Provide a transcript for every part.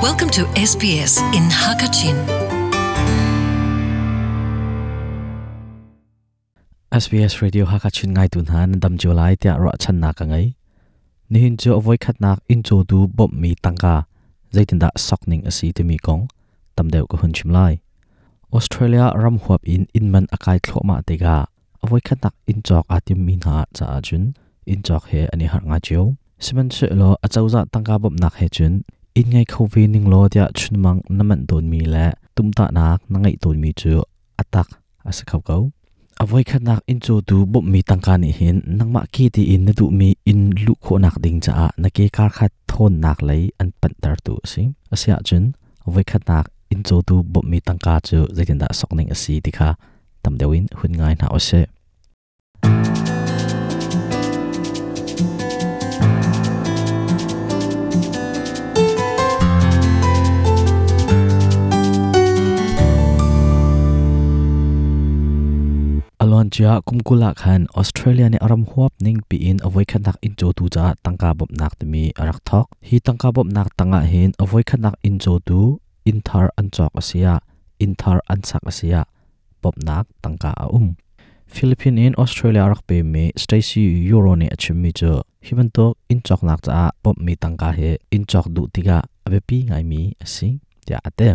Welcome to SBS in Hakachin. SBS Radio Hakachin ngai tun han dam julai tia ro chan na ka ngai ni hin chu avoi khat nak in chu du bom mi tangka zaitin da sokning asi te mi kong tam deu ko hun chim lai. Australia ram huap in in man akai thlo ma te ga avoi khat nak in chok atim min ha cha chun. In chok he ani har nga chiu siman se lo achauza dạ tangka bom nak he chun. In ngai khovi ning lo tia chun mang naman don mi la tum ta nak na ngai ton mi chu atak asakhau kau avoi khat nak in chu tu bom mi tangka ni hin nangma ki ti in na du mi in lu kho nak ding cha na ke kar khat thon nak lei an pan tar tu si asia chun avoi khat nak in chu tu bom mi tangka chu zaitin da sokning asi tikha tam dewin hun ngai na ose alon chia kumkula khan australia ne aram huap ning pi in avoi khanak in cho tu cha tangka bop nak timi arak thok hi tangka bop nak tanga hin avoi khanak in cho tu in thar an chok asia in thar an sak asia bop nak tangka a um philippine in australia arak pe me stacy euro ne achimi cho hiban to in chok nak cha bop mi tangka he in chok du tiga abe pi ngai mi asi ya ate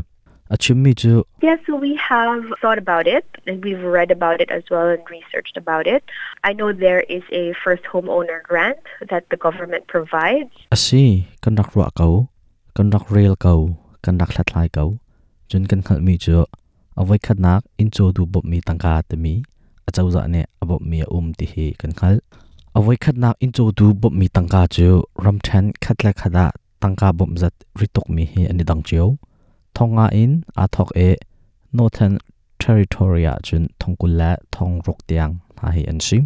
achimi chu Yes, so we have thought about it and we've read about it as well and researched about it. I know there is a first homeowner grant that the government provides. asi kan rak ruwa kau kan rak rail kau kan rak thlatlai kau chun kan khal mi chu avoi khat nak in cho du bop mi tangka te mi. Achau za ne abop mi a um ti hi kan khal avoi khat nak in cho du bop mi tangka chu ram than khat la khada tangka bom zat ritok mi hi ani dang chiu thonga in a thok e northern territory a chun thongkul la thong rok tiang ha hi an sim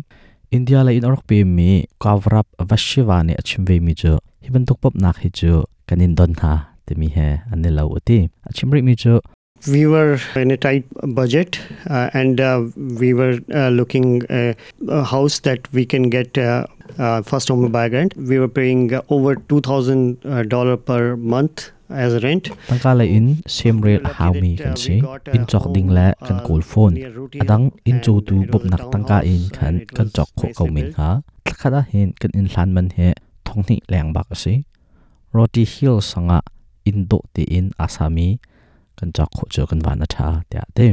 india la in orok pe mi kavrap vashiva ne achim ve mi chu hiban tuk pop nak hi chu kanin don ha te mi he an uti achim ri mi chu we were in a tight budget uh, and uh, we were uh, looking uh, a house that we can get uh, uh, first home buyer grant. We were paying uh, over two thousand uh, dollar per month as rent. tangka la in sem rel how mi kan si in chok ding la kan kul phone adang in chu tu bop nak tangka in khan kan chok kho kau min ha khada hin kan in hlan man he thong ni leng bak si roti hill sanga in do ti in asami kan chok kho chu kan wana tha tia te.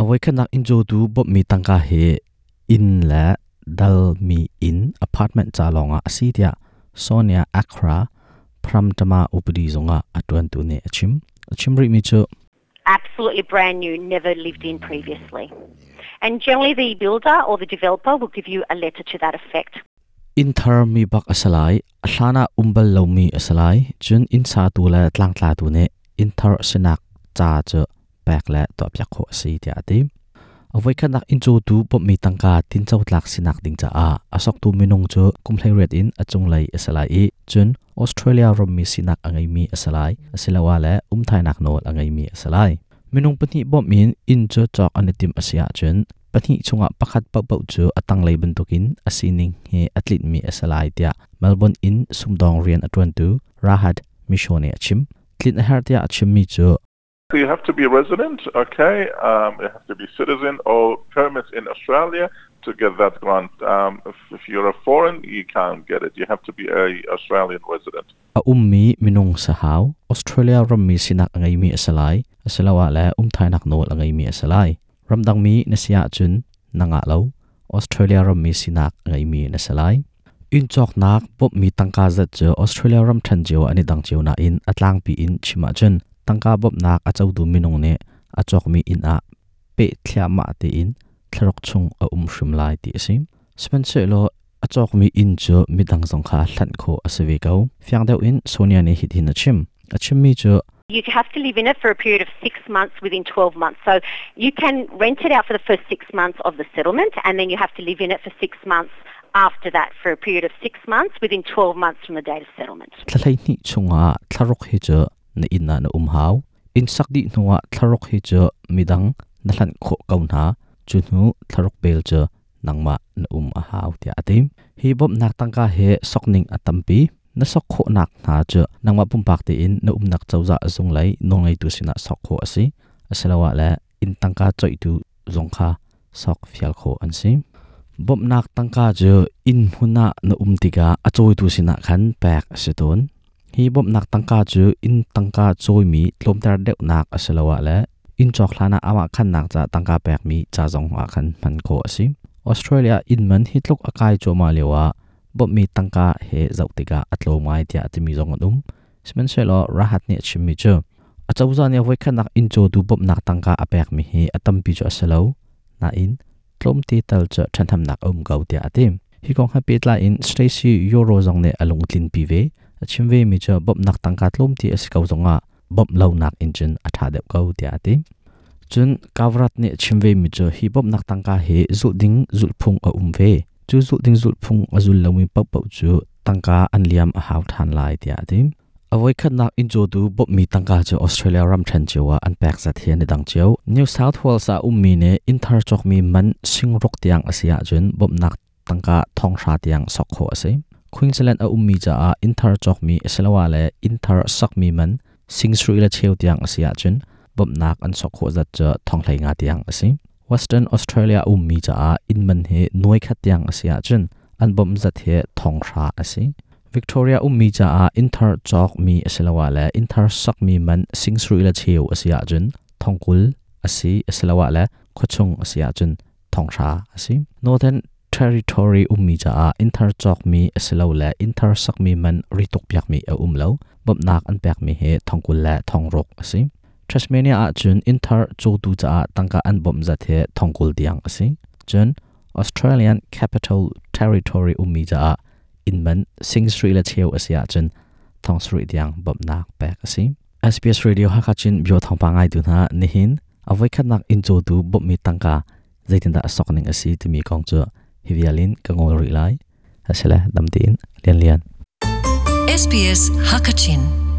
Awai khanak in chu tu bop mi tangka he in la dal mi in apartment cha longa asi tia sonia akra pram tama upadi zonga atwan tu ne achim achim ri mi chu absolutely brand new, never lived in previously. And generally, the builder or the developer will give you a letter to that effect. in thar mi bak asalai ahlana umbal lo mi asalai chun in sa tu la tlang tla tu ne in thar sinak cha chu pek la to pyak kho si ti ati avoi khanak in chu tu pop mi tangka tin chau tlak sinak ding cha a asok tu minung chu kumhlai ret in achung lai asalai i chun australia rom mi sinak angai mi asalai asilawa la um thai nak nol angai mi asalai minung pani bom min in chu chok anitim asia chun pani chunga pakhat pa pau chu atang lei bantukin asining he athlete mi asalai tia melbourne in sumdong rian atwan tu rahat mishone achim tlin har tia achim mi chu So you have to be a resident, okay? Um, you have to be citizen or permit in Australia to get that grant. Um, if, if you're a foreign, you can't get it. You have to be a Australian resident. a ummi minung sahau australia ram mi sinak angai mi asalai asalawa la um thai nak nol angai mi asalai ramdang mi nasia chun nanga lo australia ram mi sinak angai mi nasalai in chok nak pop mi tangka zat cho australia ram than jo ani dang cheu na in atlang pi in chima chen tangka bop nak a chau du minung ne a chok mi in a pe ma te in chung a um shrim lai ti sim lo a chok mi in chu mi dang song kha hlan kho asewe kau fyang deu in sonia ne hit hin a chim a chim mi chu You have to live in it for a period of six months within 12 months. So you can rent it out for the first six months of the settlement and then you have to live in it for six months after that for a period of six months within 12 months from the date of settlement. thlai ni chunga tharok hi chu na in na na um in sak di nuwa tharok hi chu midang na hlan kho kau na chu nu tharok pel nang nangma na um a haw ti atim hi bom nak tangka he sokning atampi na sok kho nak na chu nangma pum pak te in na um nak chawza zung lai no ngai tu sina sok kho asi asalawa la in tangka choi tu zong kha sok fial kho an si. Bom nak tangka jo in huna na um tiga achoi tu sina khan ฮีบบนักตังกาจูอินตังกาจอยมีลมตาเด็กนักอสลวะและอินจอกลานาอามาขันนักจะตังกาแปกมีจะจงอาขันมันโคสิออสเตรเลียอินมันฮิตลกอากายจูมาเลวะบอบมีตังกาเฮเจ้าติกาอัตโลไม้ที่อาจมีจงอุ้มสมันเชลอรหัสเนี่ยชิมิจูอาจจะว่าเนี่ยไว้ขันนักอินโจดูบอบนักตังกาอแปกมีเฮอตัมปิจูอสลวน่าอินลมตีตลจะฉันทำนักอุ้มเกาเตียติมฮิกองฮับปิดลาอินสเตซี่ยูโรจงเนอลงตินปีเว ve mi cha bom nak tangka tlom ti as kau zonga bom lo nak engine atha deuh gau tia atim chun kavrat ne chimve mi cho hi bom nak tangka he zul ding zul phung a um ve chu zul ding zul phung a zul lomi pau pau chu tangka an liam a hau than lai tia atim avoi khat nak in cho du bop mi tangka chu australia ram than chewa an pek za thian ni dang cheu new south wales a um mi ne in thar chok mi man sing rok tiang asia chun bop nak tangka thong sha tiang sok kho ase queensland a um mi cha a in thar chok mi selawa le in thar sak mi man singsrui la cheu tiang asia chun bop nak an sok kho zat cha thonglai nga tiang ase western australia um mi cha a in man he noi khat tiang asia chun an bom zat he thong sha ase Victoria ummi cha a inthar chok mi asilawa le inthar sak mi man singsru ila cheu asia jun thongkul asi asilawa le khochung asia jun thongsha asi Northern Territory ummi cha a inthar chok mi asilaw le inthar sak mi man ritok pyak mi a umlo. Bom nak an pyak mi he thongkul la thongrok asi. Tasmania a chun inthar chotu cha tangka an bom za the thongkul diang asi. Chun Australian Capital Territory ummi cha a in man sing sri la cheu asia chun thong sri diang bom nak pek asi. SBS radio hakachin bio thong pa ngai du na nihin. Avoi khat nak in chu tu bom mi tangka zaitinda sokning asi tu mi Hivialin chu hivialin kangol ri lai. Asela damtin lian lian. SPS Hakachin.